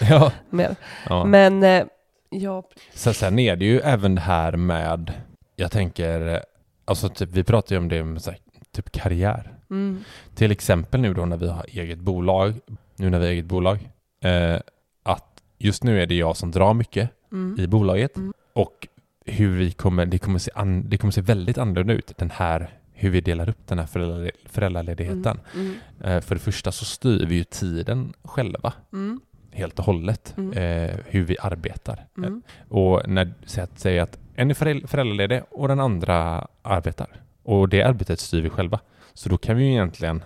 (laughs) Ja, (laughs) med. ja. Men eh, ja, Så sen är det ju även det här med, jag tänker, alltså typ, vi pratar ju om det med så här, typ karriär. mm, Till exempel nu då när vi har eget bolag, nu när vi har eget bolag, eh, att just nu är det jag som drar mycket mm, i bolaget Mm. och hur vi kommer, det kommer, se an, det kommer se väldigt annorlunda ut, den här, hur vi delar upp den här föräldraledigheten. mm, Eh, för det första så styr vi ju tiden själva mm, helt och hållet, Mm. eh, hur vi arbetar. mm, Och när så att en är föräl- föräldraledig och den andra arbetar. Och det arbetet styr vi själva. Så då kan vi ju egentligen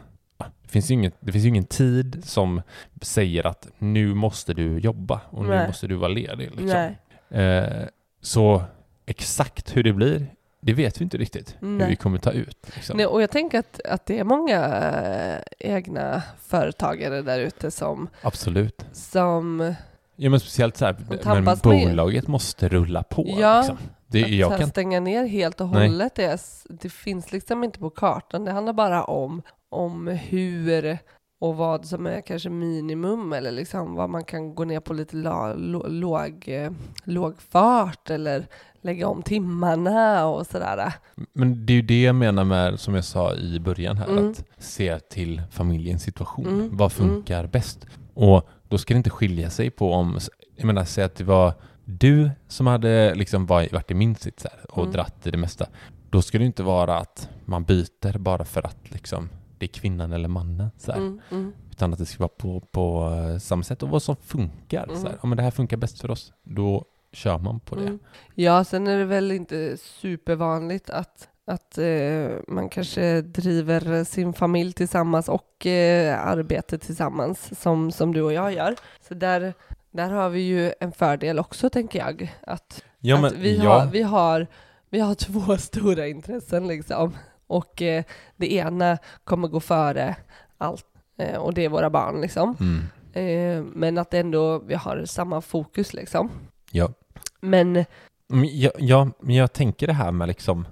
finns, inget, det finns ju ingen tid som säger att nu måste du jobba och nu Nej. måste du vara ledig. Liksom. Eh, så exakt hur det blir, det vet vi inte riktigt hur Nej. vi kommer ta ut. Liksom. nej. Och jag tänker att, att det är många eh, egna företagare där ute som, Absolut. som Ja men speciellt så här, men tampas med- bolaget måste rulla på. Ja, liksom. det, att jag kan, stänga ner helt och hållet. Det, det finns liksom inte på kartan. Det handlar bara om, om hur och vad som är kanske minimum eller liksom vad man kan gå ner på lite la, lo, låg, eh, låg fart eller lägga om timmarna och sådär. Men det är ju det jag menar med, som jag sa i början här, Mm. att se till familjens situation. Mm, Vad funkar bäst? Och då ska det inte skilja sig på om jag menar, säg att det var du som hade liksom varit, i min sits här och Mm. dratt i det mesta. Då ska det inte vara att man byter bara för att liksom det är kvinnan eller mannen. Så. Mm, mm. Utan att det ska vara på, på eh, samma sätt och vad som funkar. Så här. Mm. Ja, men det här funkar bäst för oss. Då kör man på det. Mm. Ja, sen är det väl inte supervanligt att, att eh, man kanske driver sin familj tillsammans och eh, arbete tillsammans som, som du och jag gör. Så där, där har vi ju en fördel också, tänker jag. Att, Ja, att men, vi, ja, har, vi, har, vi har (laughs) två stora intressen liksom. Och eh, det ena kommer gå före allt. Eh, och det är våra barn liksom. Mm. Eh, men att ändå vi har samma fokus liksom. Ja. Men jag, ja, men jag tänker det här med liksom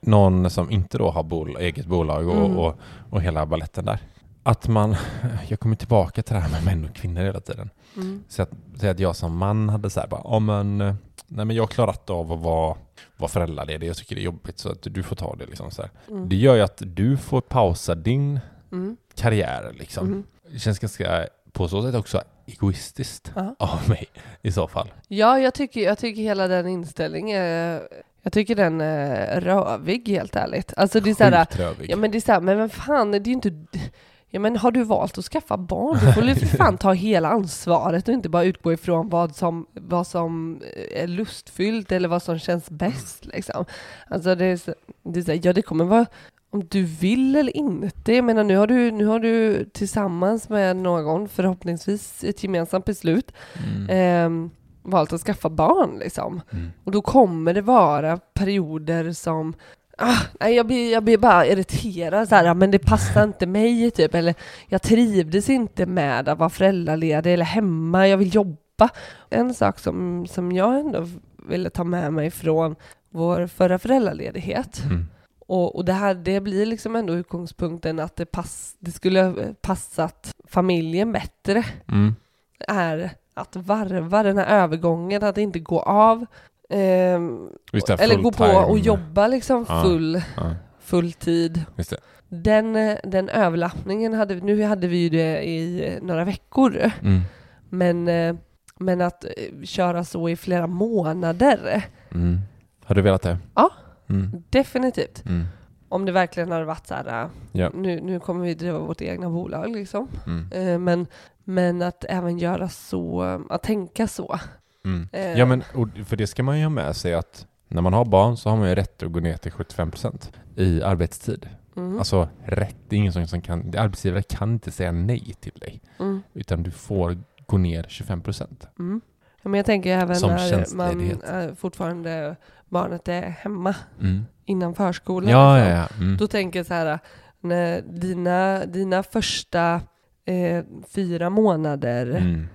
någon som inte då har bol, eget bolag och, Mm. och, och hela balletten där. Att man, (laughs) jag kommer tillbaka till det här med män och kvinnor hela tiden. mm, Så att, säg att jag som man hade så här bara, ja men, nej men jag har klarat av att vara, vara föräldraledig, jag tycker det är jobbigt så att du får ta det liksom så mm, Det gör ju att du får pausa din mm, karriär liksom. mm. Det känns ganska, på så sätt också egoistiskt Ja. av mig i så fall. Ja, jag tycker, jag tycker hela den inställningen, är- jag tycker den är rövig helt ärligt. Alltså det är såhär, ja men det är såhär, men vem fan, det är ju inte, ja men har du valt att skaffa barn, då får du för fan ta hela ansvaret och inte bara utgå ifrån vad som, vad som är lustfyllt eller vad som känns bäst liksom. Alltså det är, så- det är så här, ja det kommer vara om du vill eller inte. Jag menar nu har du, nu har du tillsammans med någon, förhoppningsvis ett gemensamt beslut, Mm. ehm, valt att skaffa barn liksom. Mm. Och då kommer det vara perioder som Ah, jag, blir, jag blir bara irriterad, så här, "Ja, men det passar inte mig, typ. Eller jag trivdes inte med att vara föräldraledig eller hemma, jag vill jobba. En sak som, som jag ändå ville ta med mig från vår förra föräldraledighet, Mm. och, och det här det blir liksom ändå utgångspunkten att det, pass, det skulle passat familjen bättre, Mm. är att varva den här övergången, att inte gå av det, eller gå på och jobba liksom full, Ja, full tid. Den, eh, den överlappningen hade vi, nu hade vi ju det i eh, några veckor, Mm. men, eh, men att eh, köra så i flera månader, Mm. Har du velat det? Ja. Mm. definitivt. Mm. Om det verkligen hade varit så här, eh, Ja. nu, nu kommer vi driva vårt egna bolag liksom. Mm. Eh, Men, men att även göra så, eh, att tänka så. Mm. Eh. Ja, men för det ska man ju ha med sig att när man har barn så har man ju rätt att gå ner till 75% i arbetstid. Mm. Alltså rätt, det är ingen som, som kan, arbetsgivare kan inte säga nej till dig. Mm. Utan du får gå ner 25%. Mm. Ja, Men jag tänker även Som när man fortfarande barnet är hemma Mm. innan förskolan. Ja, ja, liksom. ja. Mm. Då tänker jag så här, när dina, dina första eh, fyra månader Mm.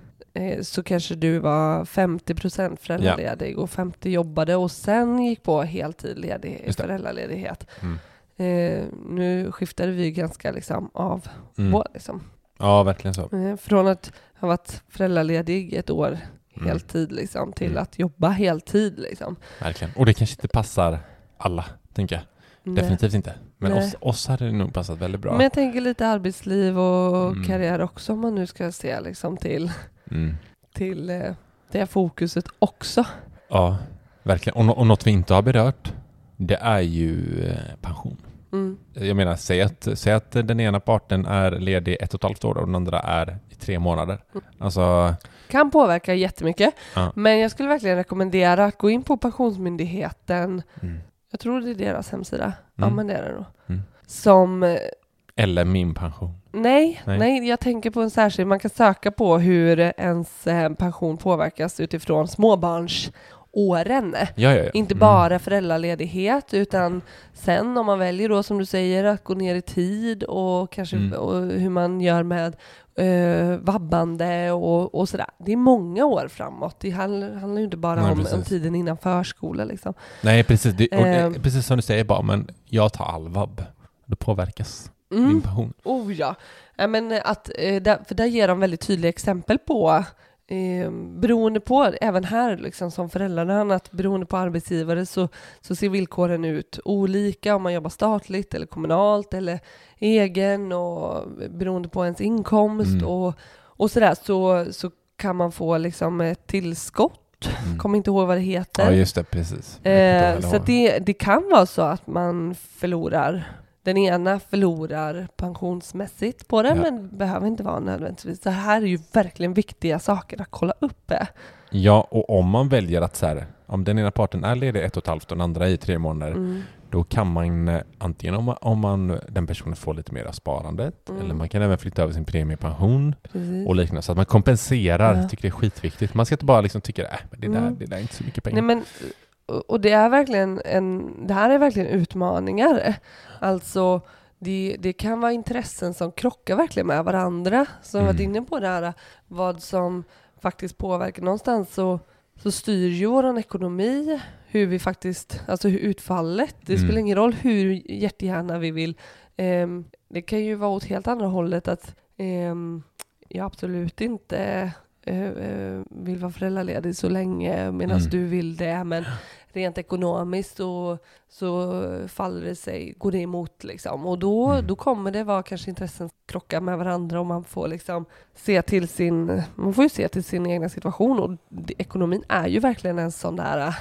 Så kanske du var 50% föräldraledig och 50 jobbade och sen gick på heltid ledig, föräldraledighet. Mm. Eh, nu skiftade vi ganska liksom av Mm. på liksom. Ja, verkligen så. Eh, från att ha varit föräldraledig ett år Mm. heltid liksom, till Mm. att jobba heltid. Liksom. Verkligen. Och det kanske inte passar alla, tänker jag. Nej. Definitivt inte. Men Nej. oss, oss hade det nog passat väldigt bra. Men jag tänker lite arbetsliv och Mm. karriär också om man nu ska se liksom, till, Mm. till eh, det fokuset också. Ja, verkligen. Och, nå- och något vi inte har berört, det är ju eh, pension. Mm. Jag menar, säg att, säg att den ena parten är ledig ett och ett halvt år och den andra är i tre månader. Alltså, Kan påverka jättemycket, Ja. men jag skulle verkligen rekommendera att gå in på Pensionsmyndigheten, mm. jag tror det är deras hemsida, ja Mm. men det är det nog, Mm. som eh, eller min pension. Nej, Nej. nej, jag tänker på en särskild, man kan söka på hur ens eh, pension påverkas utifrån småbarnsåren. Ja, ja, ja. Inte Mm. bara föräldraledighet utan sen om man väljer då som du säger att gå ner i tid och kanske Mm. och hur man gör med eh, vabbande och, och sådär. Det är många år framåt. Det handlar, ju inte bara Nej, om, om tiden innan förskola liksom. Nej, precis. Det, Ehm. eh, precis som du säger bara, men jag tar all vab. Då påverkas Mm. pension. Oh ja. men att, eh, för där ger de väldigt tydliga exempel på Eh, beroende på, även här liksom som föräldrarna, att beroende på arbetsgivare så, så ser villkoren ut olika om man jobbar statligt eller kommunalt eller egen och beroende på ens inkomst Mm. och, och sådär så, så kan man få liksom ett tillskott. Mm. Kommer inte ihåg vad det heter. Ja, just det, precis. Eh, så det, det kan vara så att man förlorar, den ena förlorar pensionsmässigt på det, Ja. men behöver inte vara nödvändigtvis. Det här är ju verkligen viktiga saker att kolla upp. Ja, och om man väljer att så här, om den ena parten är ledig ett och ett halvt och den andra i tre månader, Mm. då kan man eh, antingen om, man, om man, den personen får lite mer av sparandet, Mm. eller man kan även flytta över sin premiepension Precis. och liknande, så att man kompenserar. Ja. Tycker det är skitviktigt. Man ska inte bara liksom tycka äh, det, där, Mm. det där är inte så mycket pengar. Nej, men, och det är verkligen en, det här är verkligen utmaningar. Alltså, det, det kan vara intressen som krockar verkligen med varandra. Som jag varit Mm. inne på det här, vad som faktiskt påverkar. Någonstans så, så styr ju vår ekonomi hur vi faktiskt, alltså hur utfallet. Det Mm. spelar ingen roll hur jättegärna vi vill. Ehm, det kan ju vara åt helt andra hållet att ehm, jag absolut inte vill vara föräldraledig så länge medan Mm. du vill det. Men rent ekonomiskt så, så faller det sig, går det emot liksom. Och då, Mm. då kommer det vara kanske intressen krocka med varandra och man får liksom se till sin, man får ju se till sin egna situation och ekonomin är ju verkligen en sån där,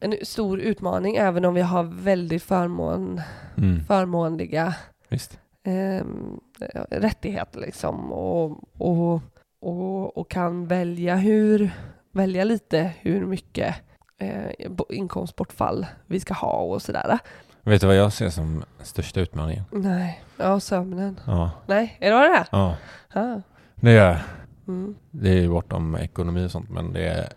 en stor utmaning även om vi har väldigt förmån, Mm. förmånliga Visst. ehm, rättigheter liksom och, och, och, och kan välja hur, välja lite hur mycket eh, bo- inkomstbortfall vi ska ha och sådär. Vet du vad jag ser som största utmaningen? Nej, ja sömnen. Ja, Nej, är det vad det är? ja. Ah. det gör jag. Mm. Det är bortom ekonomi och sånt, men det är...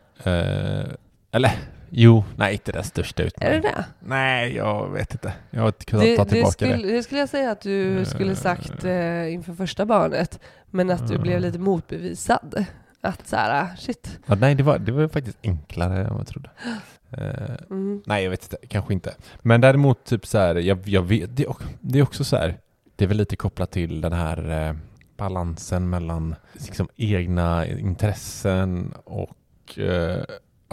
Eh, eller, jo, nej, inte den största Är utmaningen. det det? Nej, jag vet inte. Jag har inte kunnat Det, ta det, tillbaka skulle, det. det skulle jag säga att du Eh. skulle sagt eh, inför första barnet, men att du Mm. blev lite motbevisad. Att så här, shit. Ja, nej, det var, det var faktiskt enklare än vad jag trodde. Eh, Mm. nej, jag vet inte. Kanske inte. Men däremot, typ så här, jag, jag vet, det, är det är också så här, det är väl lite kopplat till den här eh, balansen mellan liksom, egna intressen och eh,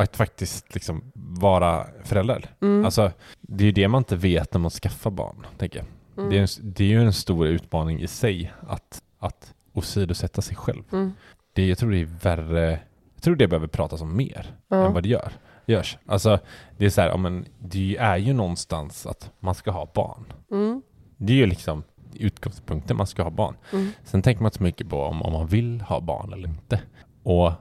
att faktiskt liksom vara förälder. Mm. Alltså, det är ju det man inte vet när man skaffar barn, tänker jag. Mm. Det, är en, det är ju en stor utmaning i sig att, att åsidosätta sig själv. Mm. Det, jag tror det är värre, jag tror det behöver pratas om mer Ja. än vad det gör, görs. Alltså, det är så här, ja, men det är ju någonstans att man ska ha barn. Mm. Det är ju liksom utgångspunkten, man ska ha barn. Mm. Sen tänker man inte så mycket på om, om man vill ha barn eller inte. Och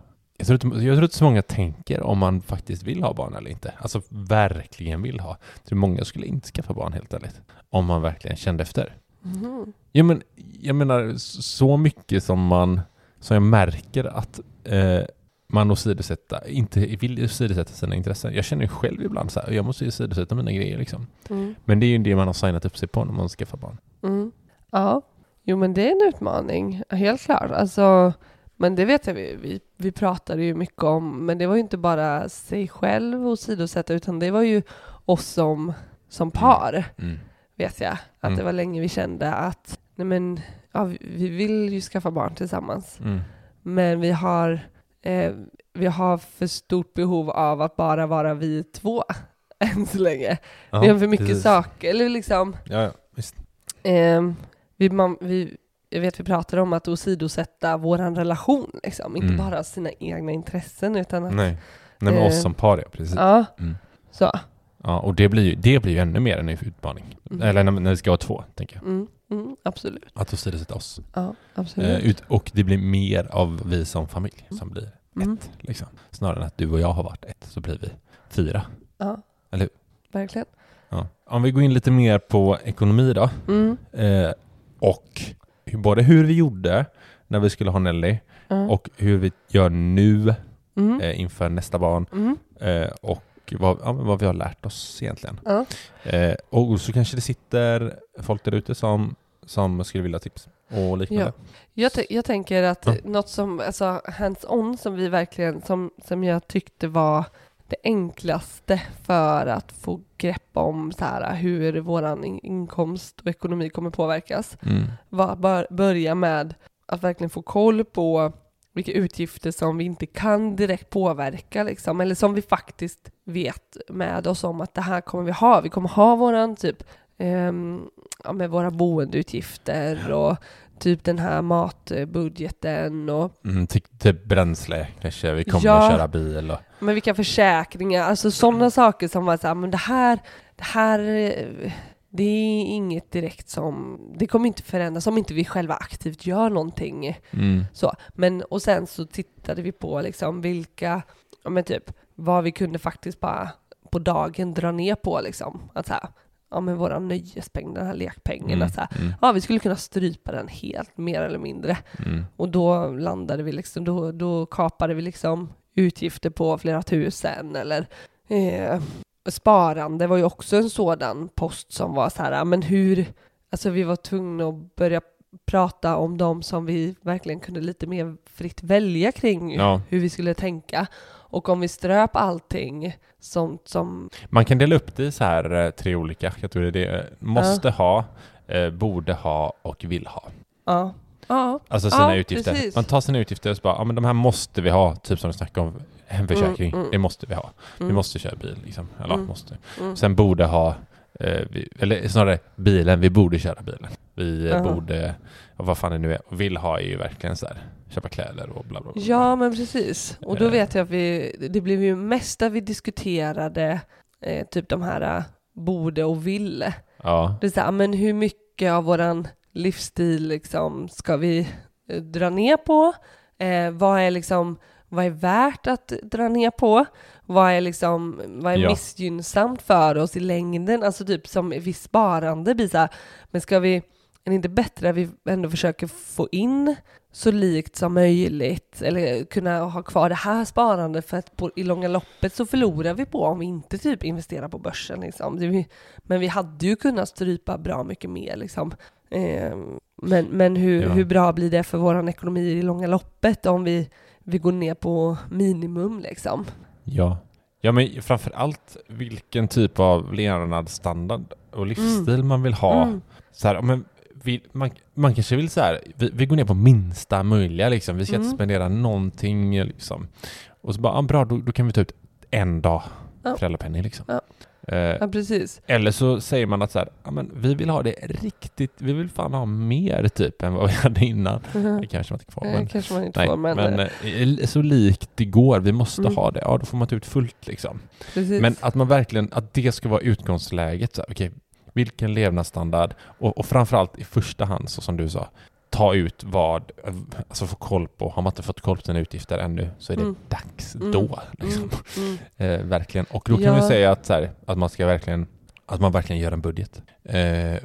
jag tror, inte, jag tror inte så många tänker om man faktiskt vill ha barn eller inte. Alltså verkligen vill ha. Jag tror många skulle inte skaffa barn helt ärligt. Om man verkligen kände efter. Mhm. Ja, men, jag menar så mycket som man som jag märker att eh, man åsidosätta, inte vill åsidosätta sina intressen. Jag känner ju själv ibland så här, jag måste åsidosätta mina grejer liksom. Mm. Men det är ju det man har signat upp sig på när man skaffar barn. Mm. Ja, jo men det är en utmaning, helt klart. Alltså, men det vet jag, vi, vi, vi pratade ju mycket om, men det var ju inte bara sig själv och sidosätta, utan det var ju oss som, som par, vet jag. Att Mm. det var länge vi kände att, nej men, ja, vi, vi vill ju skaffa barn tillsammans, Mm. men vi har, eh, vi har för stort behov av att bara vara vi två, (laughs) än så länge. vi har för mycket precis. saker, eller liksom, Ja, ja, visst. Eh, vi, man, vi, jag vet vi pratar om att åsidosätta våran relation, liksom. inte Mm. bara sina egna intressen utan att... Nej. Nej, men Eh, oss som par, ja. Precis. Ja, Mm. så. Ja, och det blir ju, det blir ju ännu mer en utmaning. Mm. Eller när, när det ska vara två, tänker jag. Mm, mm, absolut. Att åsidosätta oss. Ja, absolut. Eh, ut, och det blir mer av vi som familj som blir Mm. ett. Liksom. Snarare än att du och jag har varit ett, så blir vi fyra. Ja, Eller hur? verkligen. Ja. Om vi går in lite mer på ekonomi då. Mm, Eh, och både hur vi gjorde när vi skulle ha Nelly ja. och hur vi gör nu mm, eh, inför nästa barn. mm, Eh, och vad, ja, vad vi har lärt oss egentligen. ja. Eh, och så kanske det sitter folk där ute som, som skulle vilja tips och liknande. Jag, t- jag tänker att Ja. något som, alltså hands-on som vi verkligen, som, som jag tyckte var det enklaste för att få grepp om så här, hur in- inkomst och ekonomi kommer påverkas Mm. var att bör, börja med att verkligen få koll på vilka utgifter som vi inte kan direkt påverka liksom, eller som vi faktiskt vet med oss om att det här kommer vi ha. Vi kommer ha våran typ ja, med våra boendeutgifter och typ den här matbudgeten och Mm, till, till bränsle kanske, vi kommer Ja. att köra bil och... men vilka försäkringar, alltså sådana saker som var så här, men det här, det här, eh, det är inget direkt som, det kommer inte förändras om inte vi själva aktivt gör någonting. Mm. Så, men och sen så tittade vi på liksom vilka, men typ, vad vi kunde faktiskt bara på dagen dra ner på liksom. Att så här, ja men våra nöjespeng, den här lekpengen, Mm, att så här, mm, ja vi skulle kunna strypa den helt mer eller mindre. mm. Och då landade vi liksom, då, då kapade vi liksom utgifter på flera tusen eller eh, sparande var ju också en sådan post som var så här, men hur, alltså vi var tvungna att börja prata om de som vi verkligen kunde lite mer fritt välja kring Ja. hur vi skulle tänka. Och om vi ströp allting sånt som, Man kan dela upp det i så här eh, tre olika kategorier. Det är måste ha, eh, borde ha och vill ha. ja, ja, Alltså sina Ja, utgifter. precis. Man tar sina utgifter och så bara, ja men de här måste vi ha. Typ som du snackade om hemförsäkring. Mm, mm. Det måste vi ha. Vi Mm. måste köra bil liksom. Eller Mm. måste. Mm. Sen borde ha, eh, vi, eller snarare bilen, vi borde köra bilen. Vi eh, Jaha. borde, vad fan det nu är, vill ha är ju verkligen så här, köpa kläder och bla bla bla. Ja, men precis. Och då Eh. vet jag att vi, det blev ju mest där vi diskuterade eh, typ de här eh, borde och ville. Ja, Det är så här, men hur mycket av våran livsstil liksom ska vi eh, dra ner på? Eh, vad är liksom, vad är värt att dra ner på? Vad är liksom, vad är Ja. missgynnsamt för oss i längden? Alltså typ som vid sparande blir så här, men ska vi, är det inte bättre att vi ändå försöker få in så likt som möjligt eller kunna ha kvar det här sparandet för att på, i långa loppet så förlorar vi på om vi inte typ investerar på börsen liksom. Men vi hade ju kunnat strypa bra mycket mer liksom. Eh, men men hur, Ja. hur bra blir det för vår ekonomi i långa loppet om vi, vi går ner på minimum liksom? Ja. Ja men framför allt vilken typ av levnadsstandard och livsstil man vill ha. Mm. Så här, ja, men vi, man, man kanske vill så här, vi, vi går ner på minsta möjliga liksom. Vi ska Mm. inte spendera någonting liksom. Och så bara, ja, bra då, då kan vi ta ut en dag Ja. föräldrapenning liksom. Ja. Eh, Ja, precis. eller så säger man att så här, ja, men vi vill ha det riktigt, vi vill fan ha mer typ än vad vi (laughs) hade innan. Det kanske man inte får. Men, kanske man inte nej, får, men, men eh, eh, så likt det går, vi måste Mm. ha det. Ja, då får man ta ut fullt liksom. precis. Men att man verkligen, att det ska vara utgångsläget. Så här, okej, vilken levnadsstandard och, och framförallt i första hand, så som du sa, ta ut vad, alltså få koll på, har man inte fått koll på sina utgifter ännu så är det Mm. dags Mm. då. Liksom. Mm, mm. Eh, verkligen. Och då kan Ja. vi säga att, så här, att man ska verkligen, att man verkligen gör en budget. Eh, eh,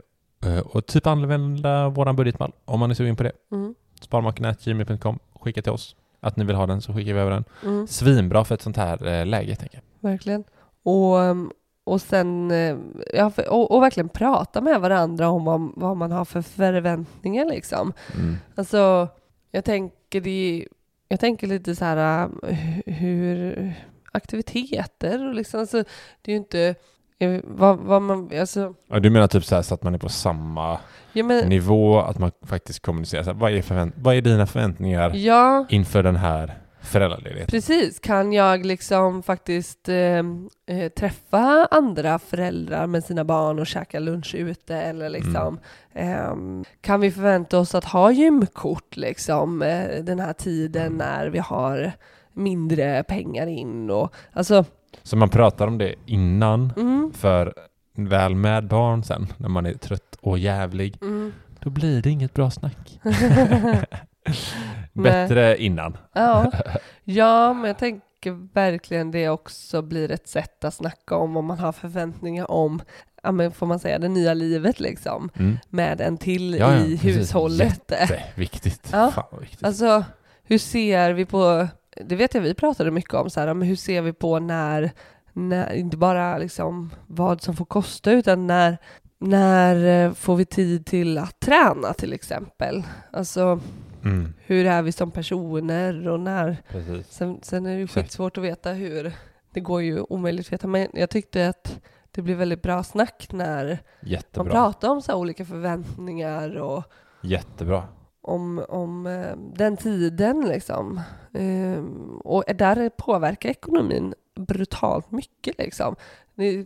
och typ använda våran budgetmall om man är sugen på det. Mm. Sparmakarna.gmail.com, skicka till oss att ni vill ha den så skickar vi över den. Mm. Svinbra för ett sånt här eh, läge tänker jag. Verkligen. Och, um, och sen, eh, ja, och, och verkligen prata med varandra om vad, vad man har för förväntningar liksom. Mm. Alltså, jag tänker, det, jag tänker lite så här eh, hur aktiviteter och liksom, alltså, det är ju inte eh, vad, vad man, alltså, Ja, du menar typ så, här, så att man är på samma ja men, nivå, att man faktiskt kommunicerar. Så här, vad, är förvänt- vad är dina förväntningar ja, inför den här föräldraledigheten? Precis, kan jag liksom faktiskt eh, eh, träffa andra föräldrar med sina barn och käka lunch ute eller liksom ehm, kan vi förvänta oss att ha gymkort liksom eh, den här tiden när vi har mindre pengar in och alltså Så man pratar om det innan, mm, för väl med barn sen, när man är trött och jävlig, mm. då blir det inget bra snack. (laughs) (laughs) Bättre innan. ja. (laughs) ja, men jag tänker verkligen det också blir ett sätt att snacka om om man har förväntningar om Ja, men får man säga det nya livet liksom Mm. med en till Ja, ja, i precis. hushållet. Jätteviktigt. Ja. Fan vad viktigt. Alltså, hur ser vi på, det vet jag vi pratade mycket om, så här, men hur ser vi på när, när inte bara liksom vad som får kosta, utan när, när eh, får vi tid till att träna till exempel? Alltså, mm. hur är vi som personer och när? Precis. Sen, sen är det ju skitsvårt att veta hur, det går ju omöjligt att veta, men jag tyckte att det blev väldigt bra snack när man Jättebra. pratade om så här olika förväntningar och Jättebra. om, om eh, den tiden liksom. Ehm, och där påverkar ekonomin brutalt mycket liksom.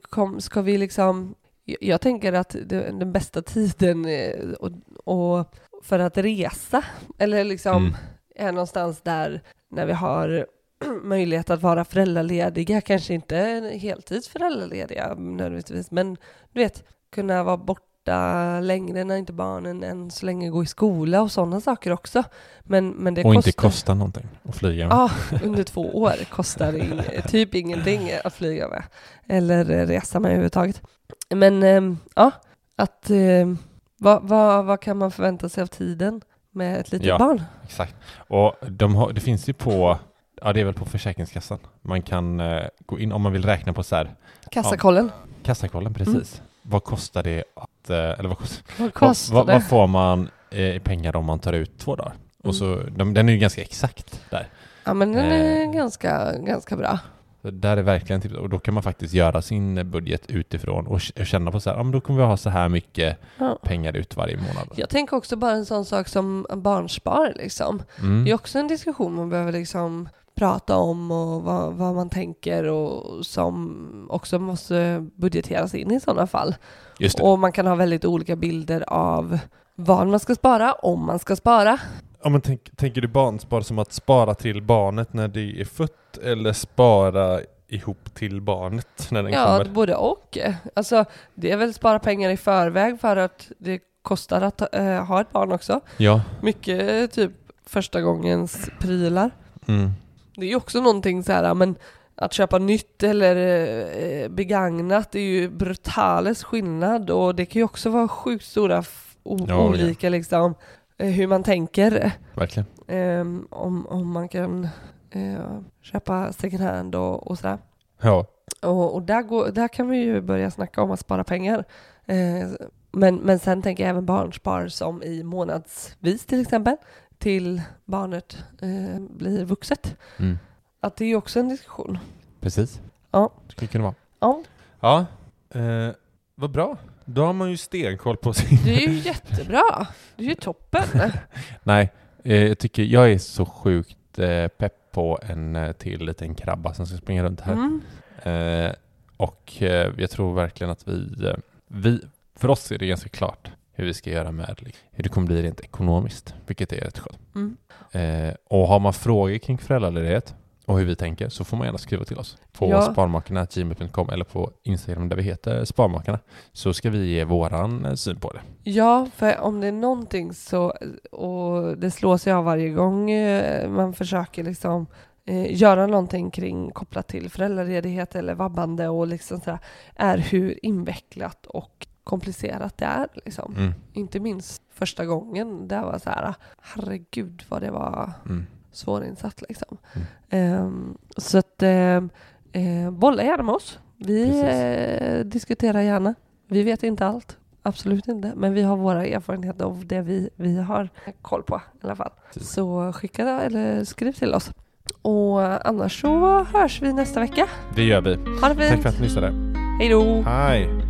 Kom, ska vi liksom jag, tänker att den bästa tiden eh, och, och för att resa, eller liksom Mm. är någonstans där när vi har (clears throat) möjlighet att vara föräldralediga, kanske inte heltidsföräldralediga nödvändigtvis, men du vet, kunna vara borta längre när inte barnen än så länge går i skola och sådana saker också. Men, men det och kostar... inte kosta någonting att flyga med. Ja, under två år kostar det typ ingenting att flyga med. Eller resa med överhuvudtaget. Men ehm, ja, att ehm, vad, vad, vad kan man förvänta sig av tiden med ett litet Ja. barn? Exakt. Och de har, det finns ju på, ja det är väl på Försäkringskassan. Man kan eh, gå in om man vill räkna på så här, Kassakollen. kassakollen precis. Vad kostar det att, eh, eller vad, kost, (laughs) Vad kostar vad, vad får man eh, i pengar om man tar ut två dagar? Och så, de, den är ju ganska exakt där. Ja, men den är eh, ganska, ganska bra. Så där är verkligen tips. Och då kan man faktiskt göra sin budget utifrån och känna på så här, ja men då kommer vi ha så här mycket Ja. pengar ut varje månad. Jag tänker också bara en sån sak som barnspar liksom. Mm. Det är också en diskussion man behöver liksom prata om och vad, vad man tänker och som också måste budgeteras in i sådana fall. Och man kan ha väldigt olika bilder av vad man ska spara, om man ska spara. Ja, men tänk, tänker du barnspar som att spara till barnet när det är fött eller spara ihop till barnet när den Ja, kommer? både och. Alltså, det är väl spara pengar i förväg för att det kostar att eh, ha ett barn också. Ja. Mycket typ första gångens prylar. Mm. Det är ju också någonting så här, men att köpa nytt eller eh, begagnat är ju brutales skillnad och det kan ju också vara sjukt stora Ja, ja. olika liksom eh, hur man tänker. Verkligen. Om, om man kan eh, köpa second hand och, och sådär. Ja. Och, och där, går, där kan vi ju börja snacka om att spara pengar. Eh, men, men sen tänker jag även barnspar som i månadsvis till exempel till barnet eh, blir vuxet. Mm. Att det är ju också en diskussion. Precis. Ja. Skulle kunna vara. Ja, Ja. Eh, vad bra. Då har man ju stenkoll på sin... det är ju jättebra. Det är ju toppen. (laughs) Nej, eh, jag tycker jag är så sjukt eh, pepp på en eh, till liten krabba som ska springa runt här. Mm. Eh, och eh, jag tror verkligen att vi, eh, vi, för oss är det ganska klart hur vi ska göra med liksom, hur det kommer bli rent ekonomiskt, vilket är rätt skönt. Mm. Eh, och har man frågor kring föräldraledighet och hur vi tänker så får man gärna skriva till oss på Ja. sparmakarna.gmail.com eller på Instagram där vi heter Sparmakarna så ska vi ge våran eh, syn på det. Ja, för om det är någonting så, och det slår sig av varje gång eh, man försöker liksom eh, göra någonting kring kopplat till föräldraledighet eller vabbande och liksom sådär, är hur invecklat och komplicerat det är. Liksom. Mm. Inte minst första gången, det var så här, herregud vad det var Mm. Svårinsatt liksom. Mm. Ehm, så att eh, bolla gärna med oss. Vi eh, diskuterar gärna. Vi vet inte allt, absolut inte, men vi har våra erfarenheter av det vi, vi har koll på i alla fall. Precis. Så skicka eller skriv till oss. Och annars så hörs vi nästa vecka. Det gör vi. Ha det fint! Tack för att ni lyssnade. Hej då! Hej!